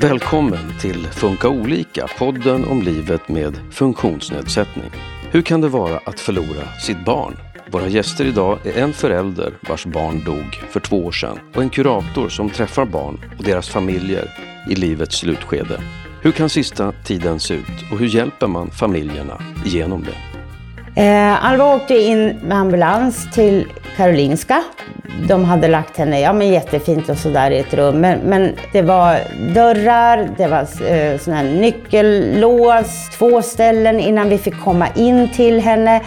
Välkommen till Funka olika, podden om livet med funktionsnedsättning. Hur kan det vara att förlora sitt barn? Våra gäster idag är en förälder vars barn dog för två år sedan och en kurator som träffar barn och deras familjer i livets slutskede. Hur kan sista tiden se ut och hur hjälper man familjerna igenom det? Eh, Alva åkte in med ambulans till Karolinska. De hade lagt henne ja, men jättefint och sådär i ett rum. Men, men det var dörrar, det var eh, sån här nyckellås, två ställen innan vi fick komma in till henne.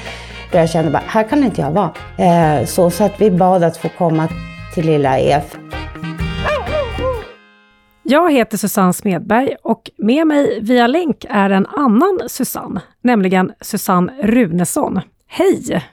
Jag kände bara, här kan inte jag vara. Eh, så, så att vi bad att få komma till lilla EF. Jag heter Susanne Smedberg och med mig via länk är en annan Susanne, nämligen Susanne Runesson. Hej!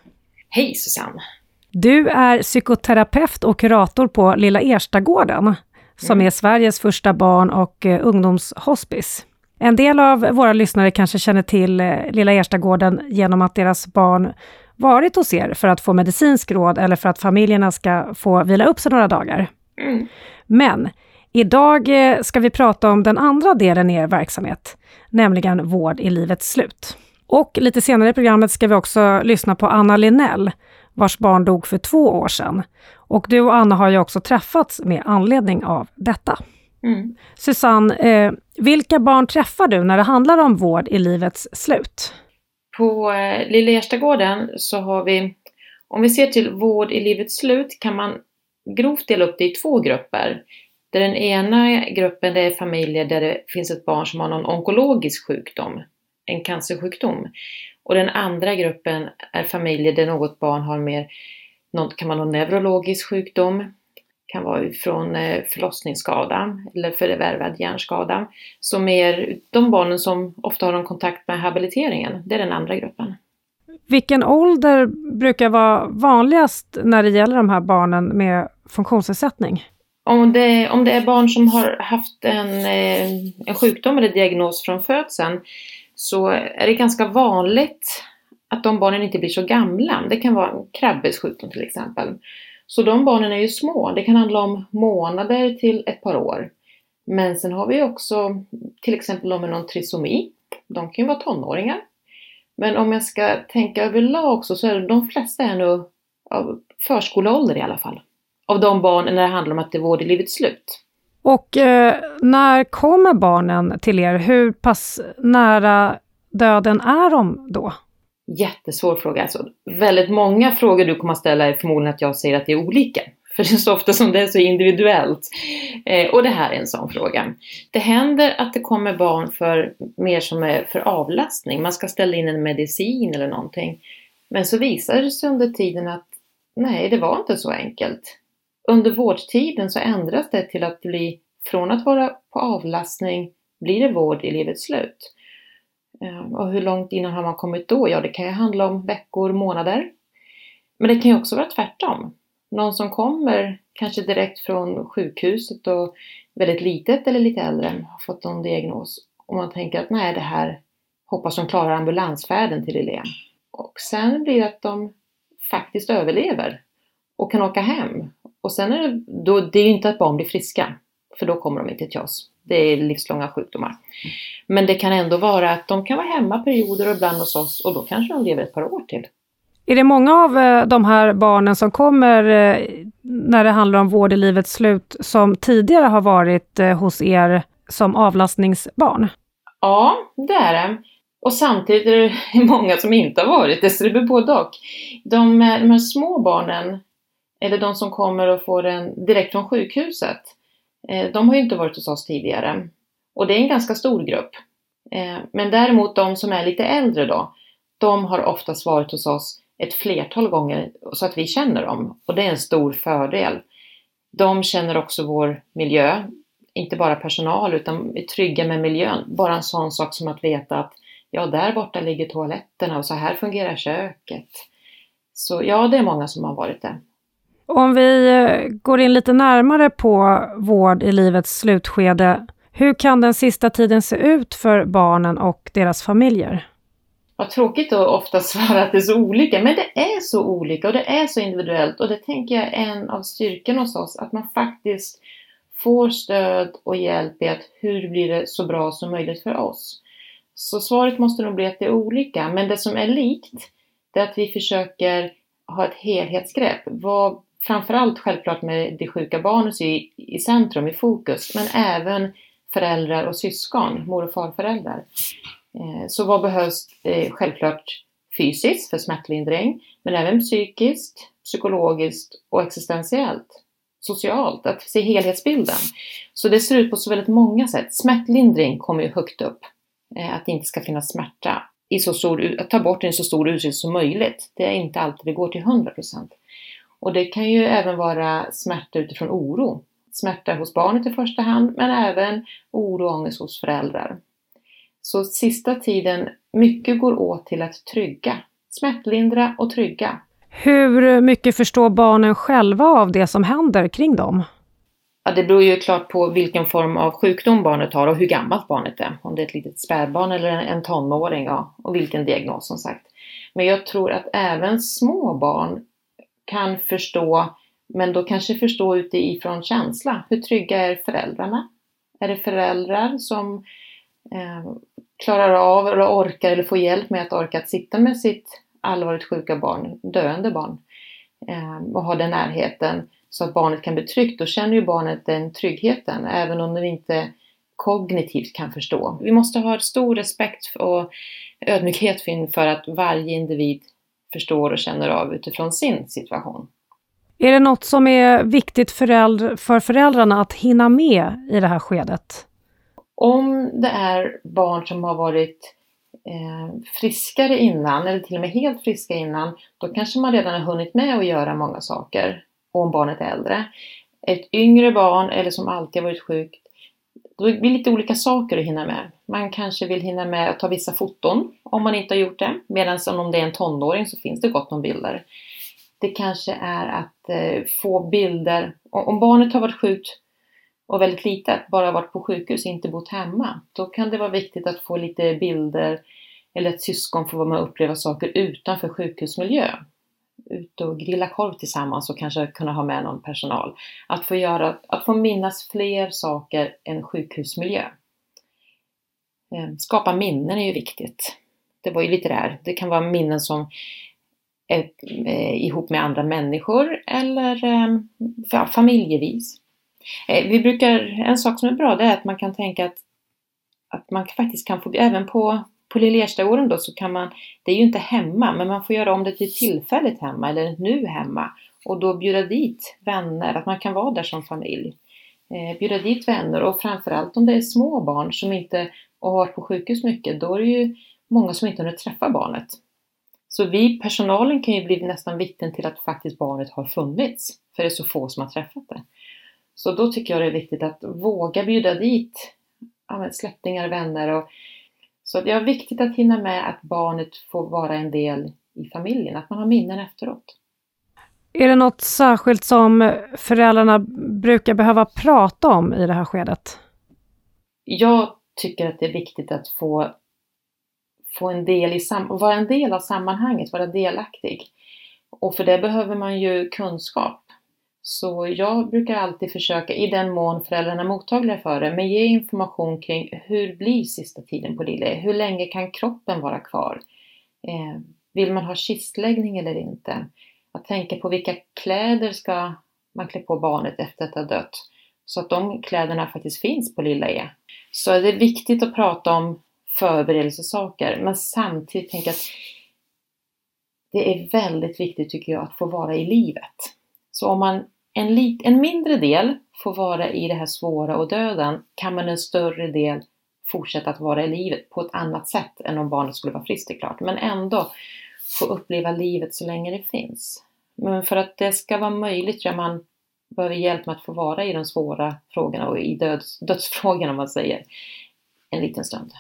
Hej Susanne! Du är psykoterapeut och kurator på Lilla Erstagården, som mm. är Sveriges första barn och eh, ungdomshospice. En del av våra lyssnare kanske känner till eh, Lilla Erstagården genom att deras barn varit hos er för att få medicinsk råd eller för att familjerna ska få vila upp sig några dagar. Mm. Men Idag eh, ska vi prata om den andra delen i er verksamhet, nämligen vård i livets slut. Och lite senare i programmet ska vi också lyssna på Anna Linnell, vars barn dog för två år sedan. Och du och Anna har ju också träffats med anledning av detta. Mm. Susanne, eh, vilka barn träffar du när det handlar om vård i livets slut? På eh, Lilla Erstagården så har vi, om vi ser till vård i livets slut kan man grovt dela upp det i två grupper. Där den ena gruppen det är familjer där det finns ett barn som har någon onkologisk sjukdom, en cancersjukdom. Och den andra gruppen är familjer där något barn har mer, kan man ha neurologisk sjukdom, kan vara från eh, förlossningsskada eller förvärvad hjärnskada. Så mer de barnen som ofta har en kontakt med habiliteringen, det är den andra gruppen. Vilken ålder brukar vara vanligast när det gäller de här barnen med funktionsnedsättning? Om det, om det är barn som har haft en, eh, en sjukdom eller diagnos från födseln så är det ganska vanligt att de barnen inte blir så gamla. Det kan vara en Krabbes sjukdom till exempel. Så de barnen är ju små. Det kan handla om månader till ett par år. Men sen har vi också till exempel de med någon trisomi. De kan ju vara tonåringar. Men om jag ska tänka överlag också så är de flesta är nog av förskoleålder i alla fall av de barnen när det handlar om att det vård i livets slut. Och eh, när kommer barnen till er? Hur pass nära döden är de då? Jättesvår fråga. Alltså, väldigt många frågor du kommer att ställa är förmodligen att jag säger att det är olika. För det är så ofta som det är så individuellt. Eh, och det här är en sån fråga. Det händer att det kommer barn för mer som är för avlastning. Man ska ställa in en medicin eller någonting. Men så visar det sig under tiden att nej, det var inte så enkelt. Under vårdtiden så ändras det till att bli, från att vara på avlastning, blir det vård i livets slut. Ehm, och hur långt innan har man kommit då? Ja, det kan ju handla om veckor, månader. Men det kan ju också vara tvärtom. Någon som kommer kanske direkt från sjukhuset och väldigt litet eller lite äldre har fått någon diagnos och man tänker att nej, det här hoppas de klarar ambulansfärden till Elen. Och sen blir det att de faktiskt överlever och kan åka hem och sen är det, då, det är ju inte att barn blir friska, för då kommer de inte till oss. Det är livslånga sjukdomar. Men det kan ändå vara att de kan vara hemma perioder och ibland hos oss och då kanske de lever ett par år till. Är det många av eh, de här barnen som kommer eh, när det handlar om vård i livets slut som tidigare har varit eh, hos er som avlastningsbarn? Ja, det är det. Och samtidigt är det många som inte har varit det, så det blir både och. De, de här små barnen eller de som kommer och får den direkt från sjukhuset, eh, de har ju inte varit hos oss tidigare. Och det är en ganska stor grupp. Eh, men däremot de som är lite äldre då, de har oftast varit hos oss ett flertal gånger så att vi känner dem. Och det är en stor fördel. De känner också vår miljö, inte bara personal utan är trygga med miljön. Bara en sån sak som att veta att ja, där borta ligger toaletterna och så här fungerar köket. Så ja, det är många som har varit det. Om vi eh, går in lite närmare på vård i livets slutskede, hur kan den sista tiden se ut för barnen och deras familjer? Vad tråkigt att ofta svara att det är så olika, men det är så olika och det är så individuellt och det tänker jag är en av styrkorna hos oss, att man faktiskt får stöd och hjälp i att hur blir det så bra som möjligt för oss? Så svaret måste nog bli att det är olika, men det som är likt det är att vi försöker ha ett helhetsgrepp. Vad, framförallt självklart med det sjuka barnet i, i centrum, i fokus, men även föräldrar och syskon, mor och farföräldrar. Eh, så vad behövs eh, självklart fysiskt för smärtlindring, men även psykiskt, psykologiskt och existentiellt. Socialt, att se helhetsbilden. Så det ser ut på så väldigt många sätt. Smärtlindring kommer ju högt upp. Eh, att det inte ska finnas smärta. I så stor, att ta bort den i så stor utsträckning som möjligt. Det är inte alltid det går till 100%. Och det kan ju även vara smärta utifrån oro. Smärta hos barnet i första hand, men även oro och ångest hos föräldrar. Så sista tiden, mycket går åt till att trygga. Smärtlindra och trygga. Hur mycket förstår barnen själva av det som händer kring dem? Ja, det beror ju klart på vilken form av sjukdom barnet har och hur gammalt barnet är. Om det är ett litet spädbarn eller en tonåring ja, och vilken diagnos som sagt. Men jag tror att även små barn kan förstå, men då kanske förstå utifrån känsla. Hur trygga är föräldrarna? Är det föräldrar som eh, klarar av eller orkar eller får hjälp med att orka att sitta med sitt allvarligt sjuka barn, döende barn eh, och ha den närheten så att barnet kan bli tryggt. Då känner ju barnet den tryggheten även om det inte kognitivt kan förstå. Vi måste ha stor respekt och ödmjukhet för att varje individ förstår och känner av utifrån sin situation. Är det något som är viktigt för föräldrarna att hinna med i det här skedet? Om det är barn som har varit eh, friskare innan, eller till och med helt friska innan, då kanske man redan har hunnit med att göra många saker. om barnet är äldre. Ett yngre barn, eller som alltid har varit sjukt, det blir lite olika saker att hinna med. Man kanske vill hinna med att ta vissa foton om man inte har gjort det. Medan om det är en tonåring så finns det gott om bilder. Det kanske är att eh, få bilder. Om barnet har varit sjukt och väldigt litet, bara varit på sjukhus, inte bott hemma, då kan det vara viktigt att få lite bilder eller att syskon får vara med och uppleva saker utanför sjukhusmiljö. Ut och grilla korv tillsammans och kanske kunna ha med någon personal. Att få, göra, att få minnas fler saker än sjukhusmiljö. Ehm, skapa minnen är ju viktigt. Det var ju lite där. Det kan vara minnen som är eh, ihop med andra människor eller ehm, familjevis. Eh, vi brukar, en sak som är bra det är att man kan tänka att, att man faktiskt kan få, även på, på Lillerstaåren då så kan man, det är ju inte hemma, men man får göra om det till tillfälligt hemma eller nu hemma och då bjuda dit vänner, att man kan vara där som familj. Eh, bjuda dit vänner och framförallt om det är små barn som inte har varit på sjukhus mycket, då är det ju många som inte hunnit träffa barnet. Så vi, personalen, kan ju bli nästan vittnen till att faktiskt barnet har funnits, för det är så få som har träffat det. Så då tycker jag det är viktigt att våga bjuda dit ja, släktingar, vänner och så det är viktigt att hinna med att barnet får vara en del i familjen, att man har minnen efteråt. Är det något särskilt som föräldrarna brukar behöva prata om i det här skedet? Jag tycker att det är viktigt att få, få en del i vara en del av sammanhanget, vara delaktig. Och för det behöver man ju kunskap. Så jag brukar alltid försöka, i den mån föräldrarna är mottagliga för det, men ge information kring hur blir sista tiden på Lille? Hur länge kan kroppen vara kvar? Eh, vill man ha kistläggning eller inte? Att tänka på vilka kläder ska man klä på barnet efter att det har dött? Så att de kläderna faktiskt finns på Lilla E. Så är det viktigt att prata om förberedelsesaker, men samtidigt tänka att det är väldigt viktigt tycker jag att få vara i livet. Så om man en, lit, en mindre del får vara i det här svåra och döden kan man en större del fortsätta att vara i livet på ett annat sätt än om barnet skulle vara friskt, det klart. Men ändå få uppleva livet så länge det finns. Men för att det ska vara möjligt tror jag man behöver hjälp med att få vara i de svåra frågorna och i döds, dödsfrågorna om man säger, en liten stund.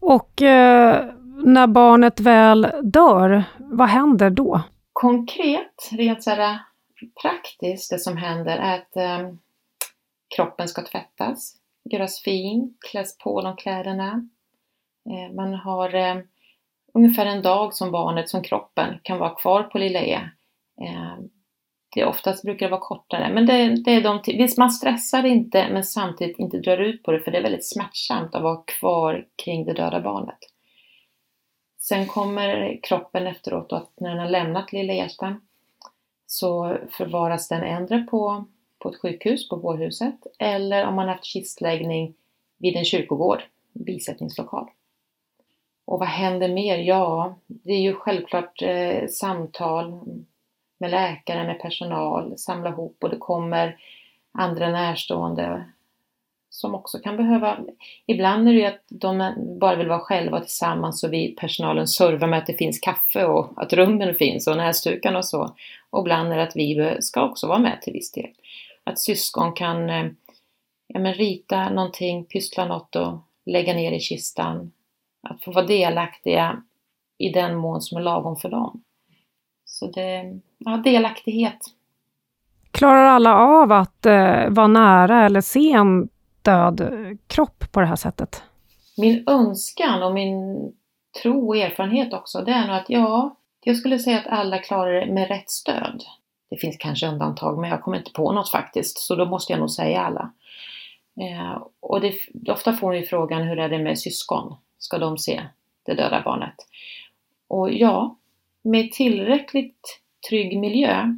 Och eh, när barnet väl dör, vad händer då? Konkret, rent så här, praktiskt, det som händer är att eh, kroppen ska tvättas, göras fin, kläs på de kläderna. Eh, man har eh, ungefär en dag som barnet, som kroppen, kan vara kvar på Lilla E. Eh, det oftast brukar det vara kortare. Men det, det är de, visst, man stressar inte men samtidigt inte drar ut på det för det är väldigt smärtsamt att vara kvar kring det döda barnet. Sen kommer kroppen efteråt att när den har lämnat lilla hjärtan så förvaras den äldre på, på ett sjukhus, på bårhuset, eller om man haft kistläggning vid en kyrkogård, bisättningslokal. Och vad händer mer? Ja, det är ju självklart eh, samtal med läkare, med personal, samla ihop och det kommer andra närstående som också kan behöva... Ibland är det ju att de bara vill vara själva tillsammans och vi personalen servar med att det finns kaffe och att rummen finns och näsdukarna och så. Och ibland är det att vi ska också vara med till viss del. Att syskon kan eh, ja, men rita någonting, pyssla något och lägga ner i kistan. Att få vara delaktiga i den mån som är lagom för dem. Så det, ja, delaktighet. Klarar alla av att eh, vara nära eller se en död kropp på det här sättet? Min önskan och min tro och erfarenhet också, det är nog att ja, jag skulle säga att alla klarar det med rätt stöd. Det finns kanske undantag, men jag kommer inte på något faktiskt, så då måste jag nog säga alla. Eh, och det, ofta får vi frågan, hur är det med syskon? Ska de se det döda barnet? Och ja, med tillräckligt trygg miljö,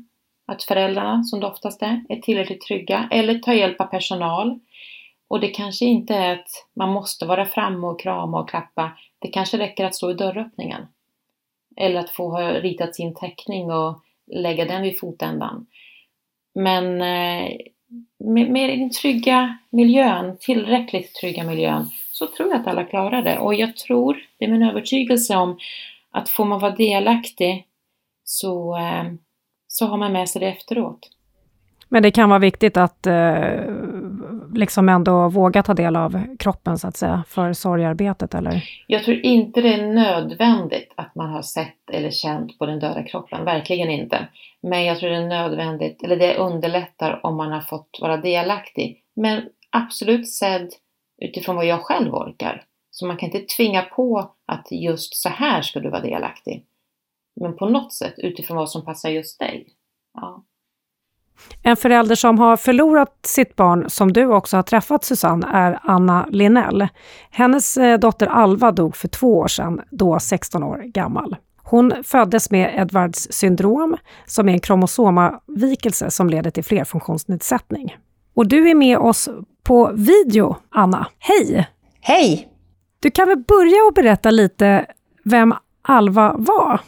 att föräldrarna, som det oftast är, är tillräckligt trygga, eller ta hjälp av personal. Och det kanske inte är att man måste vara framme och krama och klappa. Det kanske räcker att stå i dörröppningen. Eller att få ha ritat sin teckning och lägga den vid fotändan. Men eh, med, med den trygga miljön, tillräckligt trygga miljön, så tror jag att alla klarar det. Och jag tror, det är min övertygelse om, att får man vara delaktig så, eh, så har man med sig det efteråt. Men det kan vara viktigt att eh, liksom ändå våga ta del av kroppen så att säga, för sorgarbetet eller? Jag tror inte det är nödvändigt att man har sett eller känt på den döda kroppen, verkligen inte. Men jag tror det är nödvändigt, eller det underlättar om man har fått vara delaktig. Men absolut sedd utifrån vad jag själv orkar. Så man kan inte tvinga på att just så här ska du vara delaktig. Men på något sätt utifrån vad som passar just dig. Ja. En förälder som har förlorat sitt barn, som du också har träffat Susanne, är Anna Linell. Hennes eh, dotter Alva dog för två år sedan, då 16 år gammal. Hon föddes med Edwards syndrom, som är en kromosomavvikelse som leder till flerfunktionsnedsättning. Och du är med oss på video, Anna. Hej! Hej! Du kan väl börja och berätta lite vem Alva var?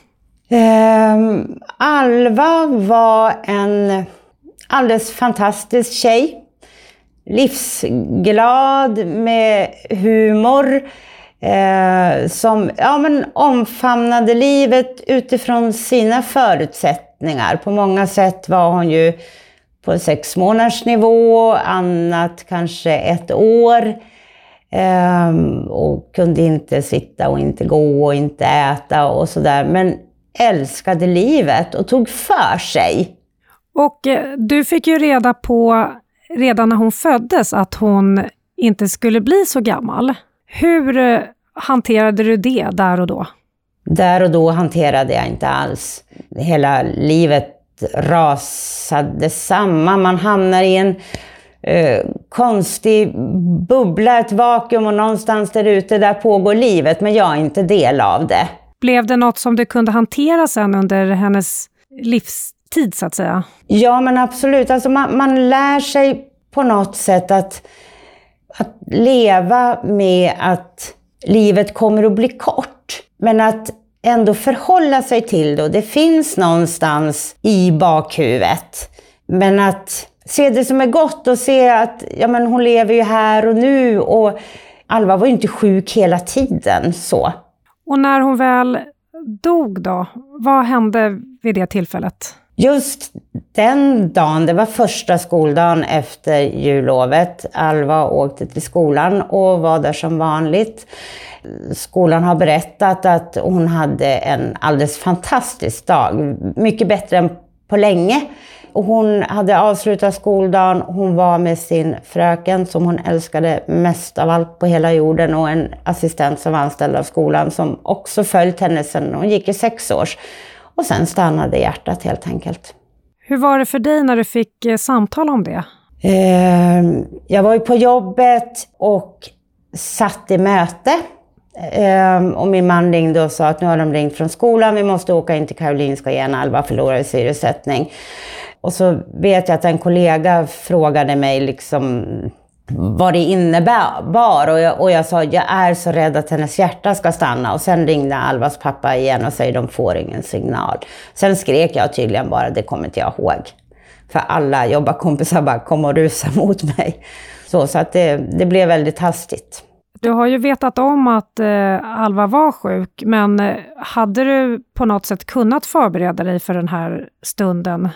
Um, Alva var en alldeles fantastisk tjej. Livsglad, med humor, eh, som ja, men omfamnade livet utifrån sina förutsättningar. På många sätt var hon ju på sex månaders nivå, annat kanske ett år. Eh, och kunde inte sitta och inte gå och inte äta och sådär. Men älskade livet och tog för sig. Och eh, du fick ju reda på redan när hon föddes att hon inte skulle bli så gammal. Hur eh, hanterade du det där och då? Där och då hanterade jag inte alls. Hela livet rasade samman. Man hamnar i en eh, konstig bubbla, ett vakuum och någonstans där ute där pågår livet, men jag är inte del av det. Blev det något som du kunde hantera sen under hennes livstid, så att säga? Ja, men absolut. Alltså man, man lär sig på något sätt att, att leva med att livet kommer att bli kort. Men att ändå förhålla sig till det. Det finns någonstans i bakhuvudet. Men att se det som är gott och se att ja, men hon lever ju här och nu. Och Alva var ju inte sjuk hela tiden. så. Och när hon väl dog då, vad hände vid det tillfället? Just den dagen, det var första skoldagen efter jullovet. Alva åkte till skolan och var där som vanligt. Skolan har berättat att hon hade en alldeles fantastisk dag. Mycket bättre än på länge. Och hon hade avslutat skoldagen, hon var med sin fröken som hon älskade mest av allt på hela jorden och en assistent som var anställd av skolan som också följt henne sedan hon gick i sex års. Och sen stannade hjärtat helt enkelt. Hur var det för dig när du fick eh, samtal om det? Eh, jag var ju på jobbet och satt i möte. Eh, och min man ringde och sa att nu har de ringt från skolan, vi måste åka in till Karolinska igen, Alva förlorar i syresättning. Och så vet jag att en kollega frågade mig liksom vad det innebar. Och jag, och jag sa, jag är så rädd att hennes hjärta ska stanna. Och sen ringde Alvas pappa igen och säger, de får ingen signal. Sen skrek jag tydligen bara, det kommer inte jag ihåg. För alla jobbarkompisar bara kom och rusade mot mig. Så, så att det, det blev väldigt hastigt. Du har ju vetat om att eh, Alva var sjuk, men eh, hade du på något sätt kunnat förbereda dig för den här stunden?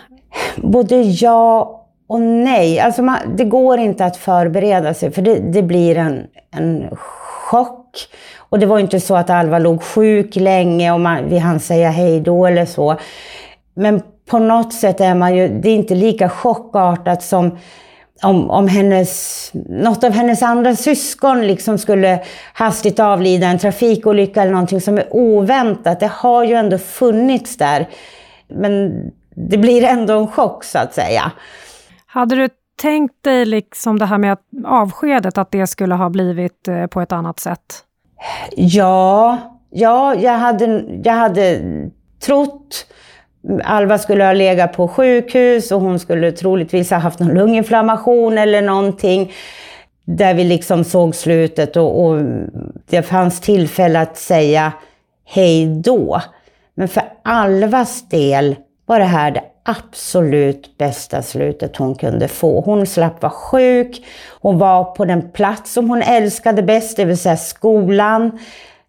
Både ja och nej. Alltså man, det går inte att förbereda sig, för det, det blir en, en chock. Och det var inte så att Alva låg sjuk länge och man, vi hann säga hej då eller så. Men på något sätt är man ju, det är inte lika chockartat som om, om hennes, något av hennes andra syskon liksom skulle hastigt avlida en trafikolycka eller någonting som är oväntat. Det har ju ändå funnits där. Men det blir ändå en chock så att säga. Hade du tänkt dig liksom det här med avskedet, att det skulle ha blivit eh, på ett annat sätt? Ja, ja jag, hade, jag hade trott Alva skulle ha legat på sjukhus och hon skulle troligtvis ha haft någon lunginflammation eller någonting. Där vi liksom såg slutet och, och det fanns tillfälle att säga hej då. Men för Alvas del var det här det absolut bästa slutet hon kunde få. Hon slapp vara sjuk, hon var på den plats som hon älskade bäst, det vill säga skolan.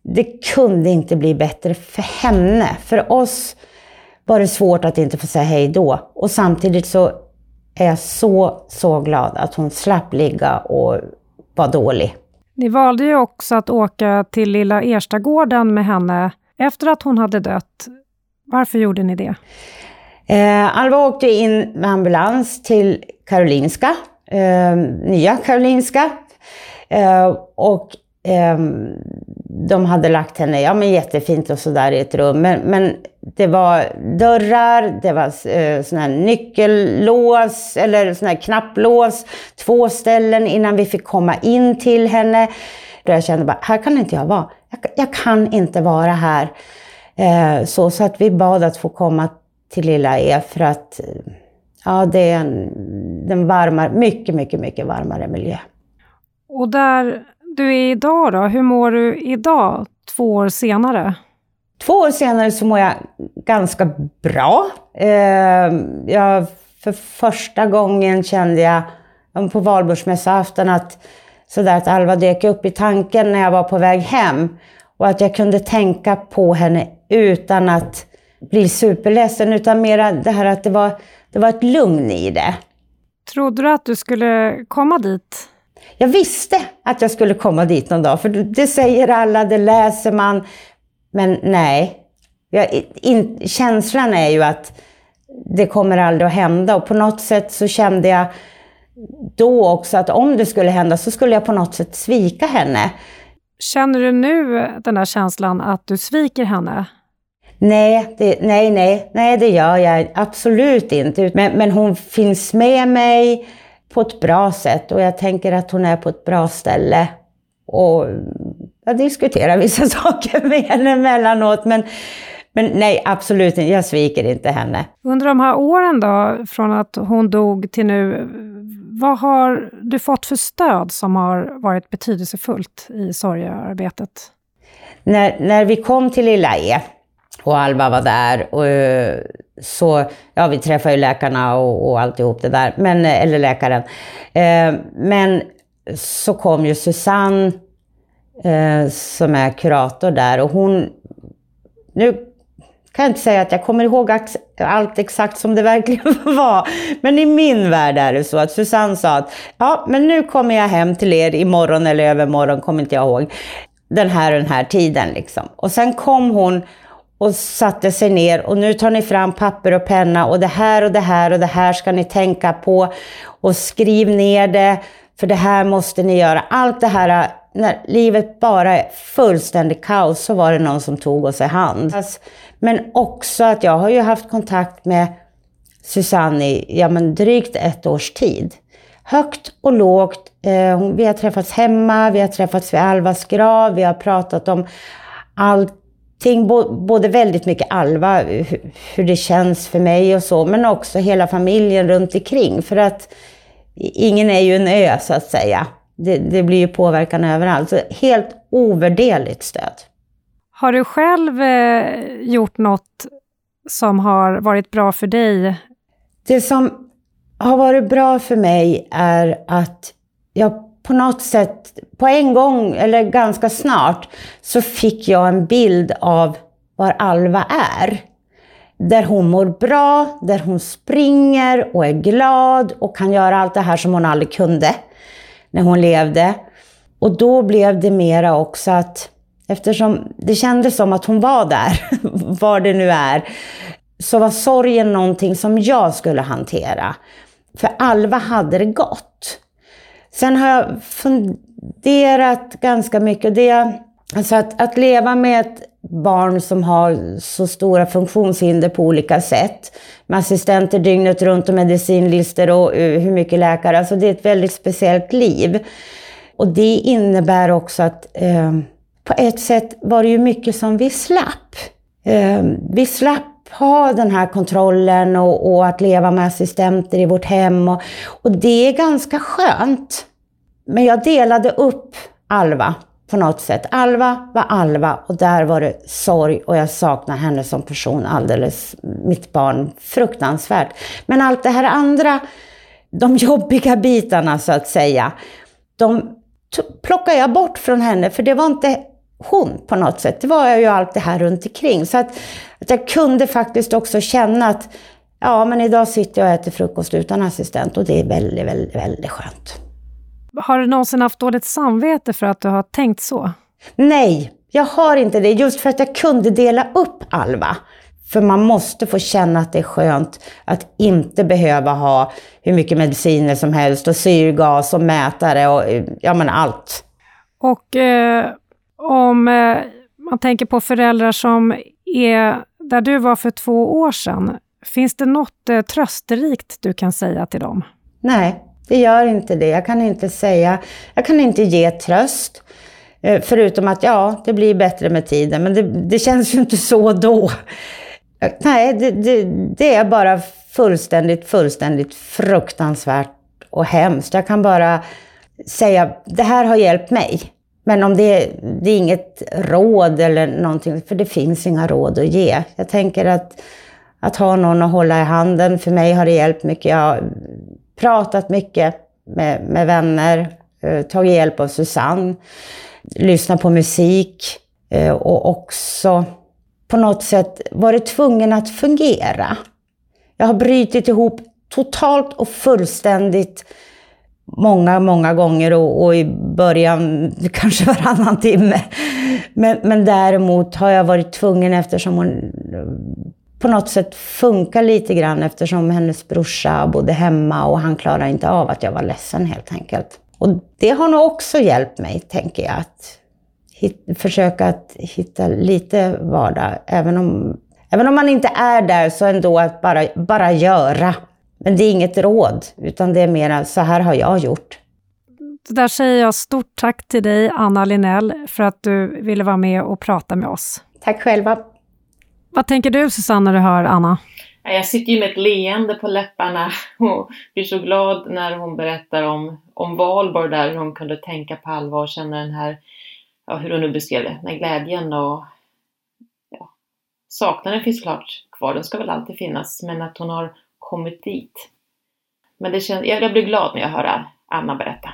Det kunde inte bli bättre för henne. För oss var det svårt att inte få säga hej då. Och samtidigt så är jag så, så glad att hon slapp ligga och vara dålig. Ni valde ju också att åka till lilla Erstagården med henne efter att hon hade dött. Varför gjorde ni det? Eh, Alva åkte in med ambulans till Karolinska, eh, nya Karolinska. Eh, och eh, de hade lagt henne, ja men jättefint och sådär i ett rum. Men, men det var dörrar, det var eh, såna här nyckellås eller såna här knapplås. Två ställen innan vi fick komma in till henne. Då jag kände bara, här kan inte jag vara. Jag, jag kan inte vara här. Eh, så, så att vi bad att få komma till Lilla E för att ja, det är en, en varmare, mycket, mycket, mycket varmare miljö. Och där du är idag då, hur mår du idag, två år senare? Två år senare så mår jag ganska bra. Eh, jag, för första gången kände jag på valborgsmässoafton att, sådär att Alva dök upp i tanken när jag var på väg hem. Och att jag kunde tänka på henne utan att bli superledsen, utan mera det här att det var, det var ett lugn i det. Trodde du att du skulle komma dit? Jag visste att jag skulle komma dit någon dag, för det säger alla, det läser man. Men nej, jag, in, känslan är ju att det kommer aldrig att hända och på något sätt så kände jag då också att om det skulle hända så skulle jag på något sätt svika henne. Känner du nu den där känslan att du sviker henne? Nej, det, nej, nej, nej, det gör jag absolut inte. Men, men hon finns med mig på ett bra sätt och jag tänker att hon är på ett bra ställe. Och jag diskuterar vissa saker med henne emellanåt, men, men nej, absolut inte. Jag sviker inte henne. Under de här åren då, från att hon dog till nu, vad har du fått för stöd som har varit betydelsefullt i sorgearbetet? När, när vi kom till Lilla E och Alva var där. Och, eh, så, ja, vi träffade ju läkarna och, och alltihop det där, men, eh, eller läkaren. Eh, men så kom ju Susanne, eh, som är kurator där, och hon... Nu kan jag inte säga att jag kommer ihåg allt exakt som det verkligen var. Men i min värld är det så att Susanne sa att ja, men nu kommer jag hem till er imorgon eller övermorgon, kommer inte jag ihåg. Den här och den här tiden liksom. Och sen kom hon och satte sig ner och nu tar ni fram papper och penna och det här och det här och det här ska ni tänka på och skriv ner det för det här måste ni göra. Allt det här, när livet bara är fullständigt kaos så var det någon som tog oss i hand. Men också att jag har ju haft kontakt med Susanne i ja, men drygt ett års tid. Högt och lågt. Eh, vi har träffats hemma, vi har träffats vid Alvas grav, vi har pratat om allt allting, både väldigt mycket Alva, hur det känns för mig och så, men också hela familjen runt omkring. För att ingen är ju en ö så att säga. Det, det blir ju påverkan överallt. Så helt ovärderligt stöd. Har du själv eh, gjort något som har varit bra för dig? Det som har varit bra för mig är att jag på något sätt, på en gång, eller ganska snart, så fick jag en bild av var Alva är. Där hon mår bra, där hon springer och är glad och kan göra allt det här som hon aldrig kunde när hon levde. Och då blev det mera också att, eftersom det kändes som att hon var där, var det nu är, så var sorgen någonting som jag skulle hantera. För Alva hade det gott. Sen har jag funderat ganska mycket. Det, alltså att, att leva med ett barn som har så stora funktionshinder på olika sätt. Med assistenter dygnet runt och medicinlister och eh, hur mycket läkare. Alltså det är ett väldigt speciellt liv. Och det innebär också att eh, på ett sätt var det ju mycket som vi slapp. Eh, vi slapp ha den här kontrollen och, och, att leva med assistenter i vårt hem. Och, och det är ganska skönt. Men jag delade upp Alva på något sätt. Alva var Alva och där var det sorg och jag saknar henne som person alldeles, mitt barn, fruktansvärt. Men allt det här andra, de jobbiga bitarna så att säga, de plockade jag bort från henne för det var inte hon på något sätt. Det var ju allt det här runt omkring. Så att, att jag kunde faktiskt också känna att ja, men idag sitter jag och äter frukost utan assistent och det är väldigt, väldigt, väldigt skönt. Har du någonsin haft dåligt samvete för att du har tänkt så? Nej, jag har inte det. Just för att jag kunde dela upp Alva. För man måste få känna att det är skönt att inte behöva ha hur mycket mediciner som helst och syrgas och mätare och ja men allt. Och eh, om eh, man tänker på föräldrar som är där du var för två år sedan, finns det något eh, trösterikt du kan säga till dem? Nej, det gör inte det. Jag kan inte säga, jag kan inte ge tröst. Eh, förutom att ja, det blir bättre med tiden, men det, det känns ju inte så då. Nej, det, det, det, är bara fullständigt, fullständigt fruktansvärt och hemskt. Jag kan bara säga, det här har hjälpt mig. Men om det, det är inget råd eller någonting, för det finns inga råd att ge. Jag tänker att, att ha någon att hålla i handen, för mig har det hjälpt mycket. Jag har pratat mycket med, med vänner, eh, tagit hjälp av Susanne, lyssnat på musik eh, och också på något sätt varit tvungen att fungera. Jag har brutit ihop totalt och fullständigt många, många gånger och, och, i början kanske varannan timme. Men, men däremot har jag varit tvungen eftersom hon eh, på något sätt funkar lite grann eftersom hennes brorsa bodde hemma och han klarade inte av att jag var ledsen helt enkelt. Och det har nog också hjälpt mig, tänker jag, att hit, försöka att hitta lite vardag. Även om, även om man inte är där så ändå att bara, bara göra. Men det är inget råd, utan det är mer så här har jag gjort. Där säger jag stort tack till dig, Anna Linell, för att du ville vara med och prata med oss. Tack själva. Vad tänker du Susanne när du hör Anna? Jag sitter ju med ett leende på läpparna och blir så glad när hon berättar om, om Valborg där, hur hon kunde tänka på allvar och känna den här, ja, hur hon nu beskrev det, den här glädjen och ja, saknaden finns klart kvar, den ska väl alltid finnas, men att hon har kommit dit. Men det känns, jag blir glad när jag hör Anna berätta.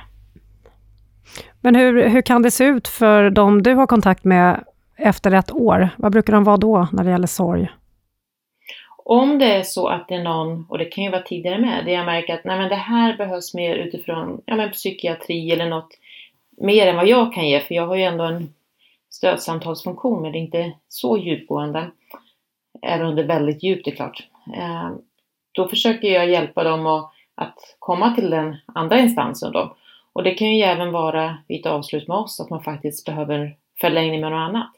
Men hur, hur kan det se ut för de du har kontakt med efter ett år? Vad brukar de vara då när det gäller sorg? Om det är så att det är någon, och det kan ju vara tidigare med, där jag märker att nej men det här behövs mer utifrån ja, men psykiatri eller något mer än vad jag kan ge, för jag har ju ändå en stödsamtalsfunktion men det är inte så djupgående. Även om det är väldigt djupt, det är klart. Då försöker jag hjälpa dem att, att komma till den andra instansen då. Och det kan ju även vara vid ett avslut med oss, att man faktiskt behöver förlängning med något annat.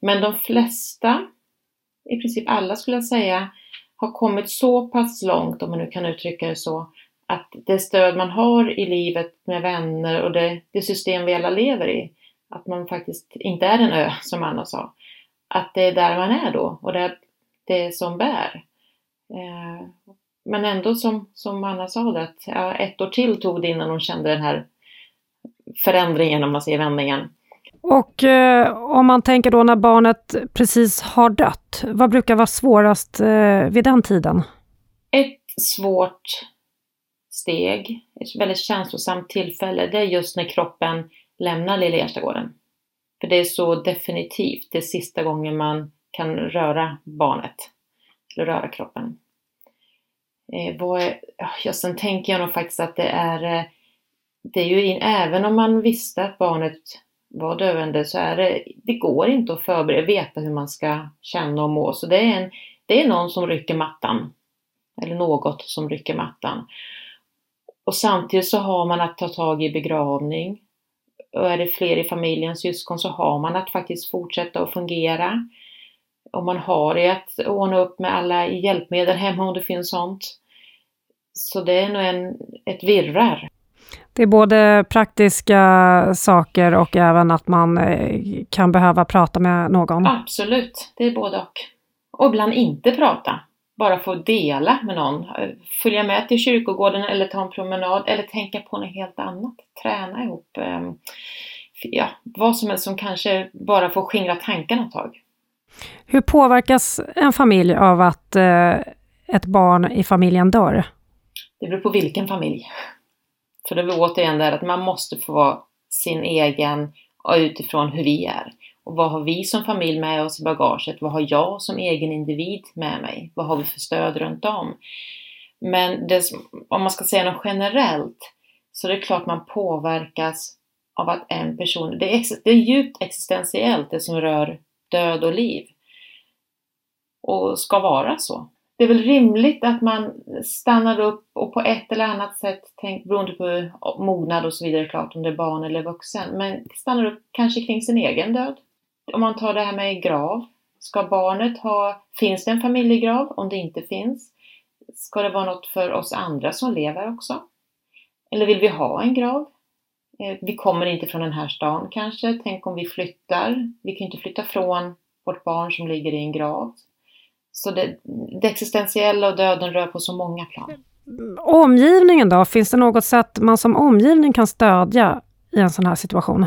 Men de flesta, i princip alla skulle jag säga, har kommit så pass långt, om man nu kan uttrycka det så, att det stöd man har i livet med vänner och det, det system vi alla lever i, att man faktiskt inte är en ö, som Anna sa, att det är där man är då och det är det som bär. Eh, men ändå som, som Anna sa, det, att ja, ett år till tog det innan hon kände den här förändringen, om man säger vändningen. Och eh, om man tänker då när barnet precis har dött, vad brukar vara svårast eh, vid den tiden? Ett svårt steg, ett väldigt känslosamt tillfälle, det är just när kroppen lämnar Lilla Erstagården. För det är så definitivt, det är sista gången man kan röra barnet, eller röra kroppen. Eh, vad är, ja, sen tänker jag nog faktiskt att det är, eh, det är ju in, även om man visste att barnet var döende så är det, det går inte att förbereda, veta hur man ska känna och må. Så det är, en, det är någon som rycker mattan. Eller något som rycker mattan. Och samtidigt så har man att ta tag i begravning. Och är det fler i familjen, syskon, så har man att faktiskt fortsätta att fungera. Och man har det att ordna upp med alla hjälpmedel hemma om det finns sånt. Så det är nog en, ett virrar. Det är både praktiska saker och även att man eh, kan behöva prata med någon. Absolut, det är både och. Och ibland inte prata. Bara få dela med någon. Följa med till kyrkogården eller ta en promenad eller tänka på något helt annat. Träna ihop. Ehm, ja, vad som helst som kanske bara får skingra tankarna ett tag. Hur påverkas en familj av att eh, ett barn i familjen dör? Det beror på vilken familj. För det är återigen där att man måste få vara sin egen och utifrån hur vi är. Och vad har vi som familj med oss i bagaget? Vad har jag som egen individ med mig? Vad har vi för stöd runt om? Men det, om man ska säga något generellt så är det klart man påverkas av att en person, det är, det är djupt existentiellt det som rör död och liv. Och ska vara så det är väl rimligt att man stannar upp och på ett eller annat sätt, tänk, beroende på mognad och så vidare, klart om det är barn eller vuxen, men stannar upp kanske kring sin egen död. Om man tar det här med grav. Ska barnet ha, finns det en familjegrav? Om det inte finns, ska det vara något för oss andra som lever också? Eller vill vi ha en grav? Eh, vi kommer inte från den här stan kanske. Tänk om vi flyttar. Vi kan inte flytta från vårt barn som ligger i en grav. Så det, det existentiella och döden rör på så många plan. Omgivningen då? Finns det något sätt man som omgivning kan stödja i en sån här situation?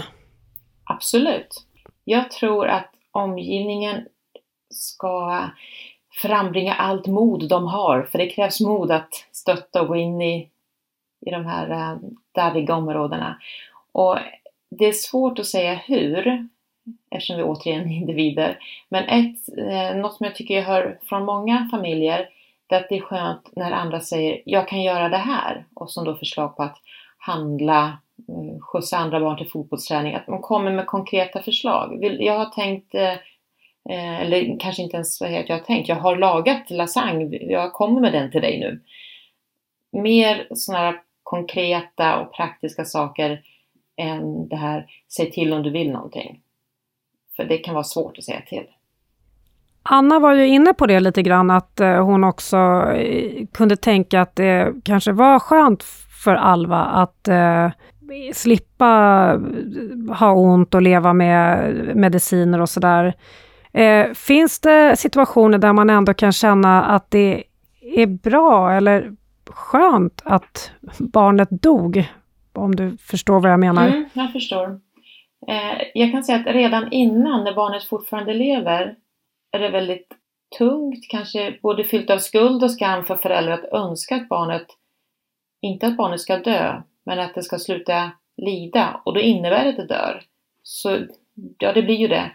Absolut. Jag tror att omgivningen ska frambringa allt mod de har, för det krävs mod att stötta och gå in i, i de här äh, darriga områdena. Och det är svårt att säga hur, eftersom vi återigen är individer. Men ett, eh, något som jag tycker jag hör från många familjer, det är att det är skönt när andra säger jag kan göra det här och som då förslag på att handla, eh, skjutsa andra barn till fotbollsträning, att man kommer med konkreta förslag. Jag har tänkt, eh, eller kanske inte ens att jag har tänkt, jag har lagat lasagne, jag kommer med den till dig nu. Mer sådana här konkreta och praktiska saker än det här, säg till om du vill någonting. För det kan vara svårt att säga till. Anna var ju inne på det lite grann, att eh, hon också eh, kunde tänka att det kanske var skönt för Alva att eh, slippa ha ont och leva med mediciner och sådär. Eh, finns det situationer där man ändå kan känna att det är bra eller skönt att barnet dog? Om du förstår vad jag menar? Mm, jag förstår. Eh, jag kan säga att redan innan, när barnet fortfarande lever, är det väldigt tungt, kanske både fyllt av skuld och skam för föräldrar att önska att barnet, inte att barnet ska dö, men att det ska sluta lida och då innebär det att det dör. Så ja, det blir ju det.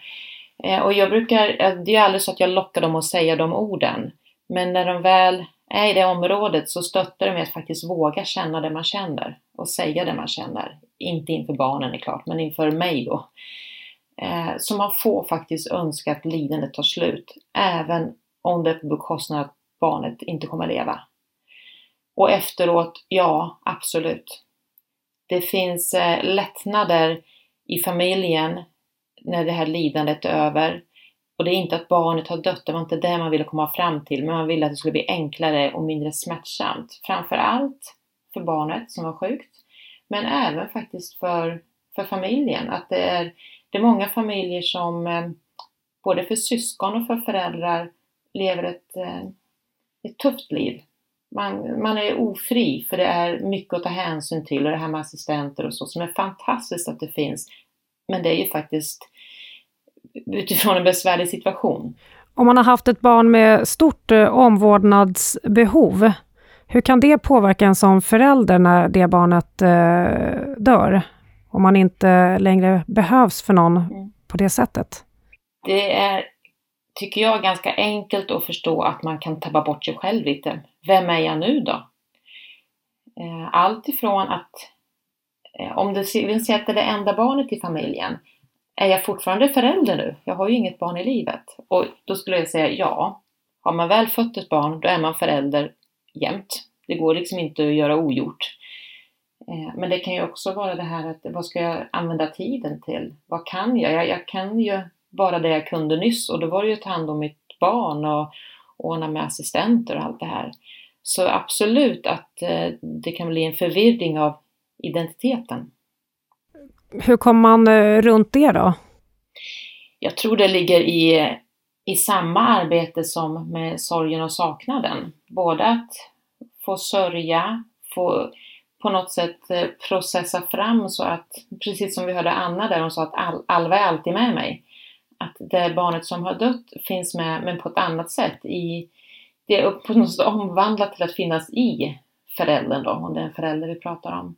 Eh, och jag brukar, eh, det är aldrig så att jag lockar dem att säga de orden, men när de väl är i det området så stöttar de mig att faktiskt våga känna det man känner och säga det man känner. Inte inför barnen är klart, men inför mig då. Eh, så man får faktiskt önska att lidandet tar slut, även om det är på bekostnad att barnet inte kommer leva. Och efteråt, ja, absolut. Det finns eh, lättnader i familjen när det här lidandet är över. Och det är inte att barnet har dött, det var inte det man ville komma fram till, men man ville att det skulle bli enklare och mindre smärtsamt. Framför allt för barnet som var sjukt, men även faktiskt för, för familjen. Att det är, det är många familjer som eh, både för syskon och för föräldrar lever ett, eh, ett tufft liv. Man, man är ofri för det är mycket att ta hänsyn till och det här med assistenter och så som är fantastiskt att det finns. Men det är ju faktiskt utifrån en besvärlig situation. Om man har haft ett barn med stort eh, omvårdnadsbehov, hur kan det påverka en som förälder när det barnet eh, dör? Om man inte längre behövs för någon mm. på det sättet? Det är, tycker jag, ganska enkelt att förstå att man kan tappa bort sig själv lite. Vem är jag nu då? Eh, allt ifrån att eh, om det vill säga att det är det enda barnet i familjen, är jag fortfarande förälder nu? Jag har ju inget barn i livet. Och då skulle jag säga ja. Har man väl fött ett barn, då är man förälder jämt. Det går liksom inte att göra ogjort. Eh, men det kan ju också vara det här att vad ska jag använda tiden till? Vad kan jag? Jag, jag kan ju bara det jag kunde nyss och då var det ju att ta hand om mitt barn och ordna med assistenter och allt det här. Så absolut att eh, det kan bli en förvirring av identiteten. Hur kommer man eh, runt det då? Jag tror det ligger i, i samma arbete som med sorgen och saknaden. Både att få sörja, få på något sätt eh, processa fram så att, precis som vi hörde Anna där, hon sa att Alva är alltid med mig. Att det barnet som har dött finns med, men på ett annat sätt. I, det är på något sätt omvandlat till att finnas i föräldern då, om det är en förälder vi pratar om.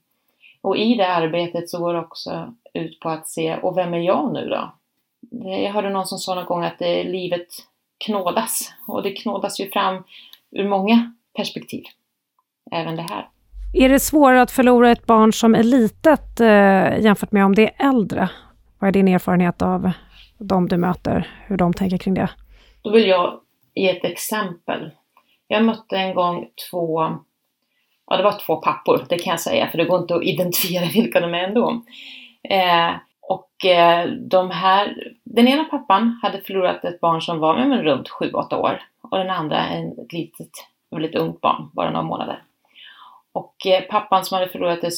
Och i det arbetet så går det också ut på att se, och vem är jag nu då? Jag hörde någon som sa någon gång att det, livet knådas och det knådas ju fram ur många perspektiv. Även det här. Är det svårare att förlora ett barn som är litet eh, jämfört med om det är äldre? Vad är din erfarenhet av de du möter, hur de tänker kring det? Då vill jag ge ett exempel. Jag mötte en gång två ja det var två pappor, det kan jag säga, för det går inte att identifiera vilka de är ändå. Eh, och eh, de här, den ena pappan hade förlorat ett barn som var men, runt 7-8 år och den andra en, ett litet, väldigt ungt barn, bara några månader. Och eh, pappan som hade förlorat det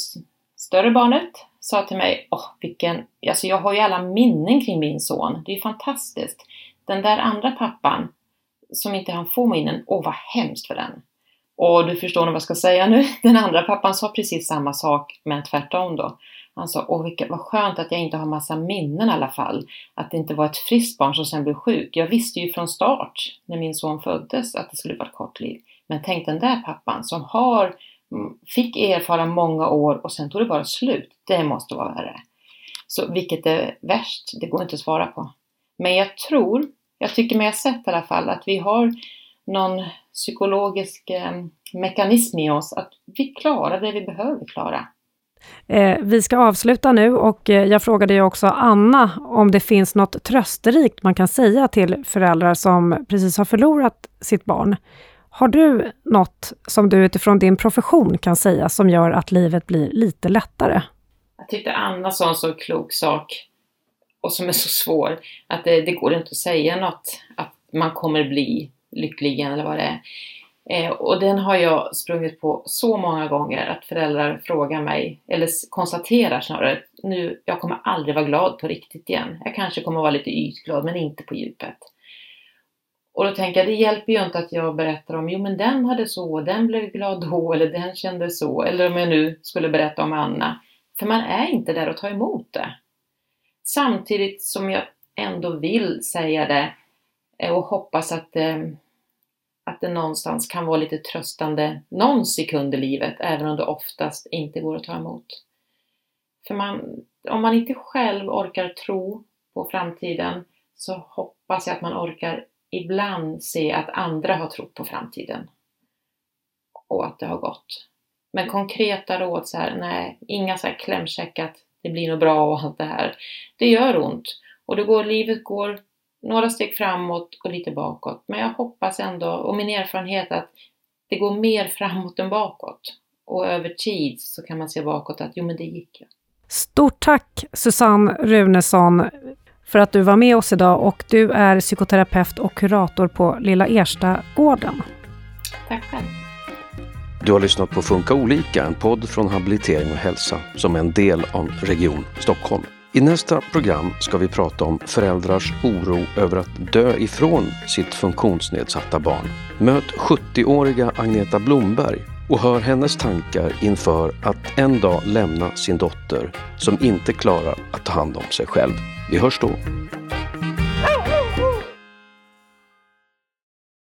större barnet sa till mig, åh vilken, alltså jag har ju alla minnen kring min son, det är ju fantastiskt. Den där andra pappan som inte han få minnen, åh vad hemskt för den. Och du förstår nog vad jag ska säga nu. Den andra pappan sa precis samma sak, men tvärtom då. Han sa, åh vilket, vad skönt att jag inte har massa minnen i alla fall. Att det inte var ett friskt barn som sen blev sjuk. Jag visste ju från start, när min son föddes, att det skulle vara ett kort liv. Men tänk den där pappan som har, mm, fick erfara många år och sen tog det bara slut. Det måste vara värre. Så vilket är värst? Det går inte att svara på. Men jag tror, jag tycker mig ha sett i alla fall, att vi har någon psykologisk eh, mekanism i oss att vi klarar det vi behöver klara. Eh, vi ska avsluta nu och eh, jag frågade ju också Anna om det finns något trösterikt man kan säga till föräldrar som precis har förlorat sitt barn. Har du något som du utifrån din profession kan säga som gör att livet blir lite lättare? Jag tyckte Anna sa en så klok sak och som är så svår att det, det går inte att säga något att man kommer bli lycklig, eller vad det är. Eh, och den har jag sprungit på så många gånger att föräldrar frågar mig, eller konstaterar snarare, nu, jag kommer aldrig vara glad på riktigt igen. Jag kanske kommer vara lite ytglad men inte på djupet. Och då tänker jag, det hjälper ju inte att jag berättar om, jo men den hade så, den blev glad då, eller den kände så, eller om jag nu skulle berätta om Anna. För man är inte där och tar emot det. Samtidigt som jag ändå vill säga det eh, och hoppas att, eh, att det någonstans kan vara lite tröstande någon sekund i livet, även om det oftast inte går att ta emot. För man, om man inte själv orkar tro på framtiden så hoppas jag att man orkar ibland se att andra har trott på framtiden och att det har gått. Men konkreta råd så här, nej, inga så här klämkäck att det blir nog bra och allt det här. Det gör ont och det går, livet går några steg framåt och lite bakåt. Men jag hoppas ändå, och min erfarenhet att det går mer framåt än bakåt. Och över tid så kan man se bakåt att jo men det gick ju. Stort tack Susanne Runesson för att du var med oss idag och du är psykoterapeut och kurator på Lilla Erstagården. Tack själv. Du har lyssnat på Funka olika, en podd från Habilitering och hälsa som är en del av Region Stockholm. I nästa program ska vi prata om föräldrars oro över att dö ifrån sitt funktionsnedsatta barn. Möt 70-åriga Agneta Blomberg och hör hennes tankar inför att en dag lämna sin dotter som inte klarar att ta hand om sig själv. Vi hörs då.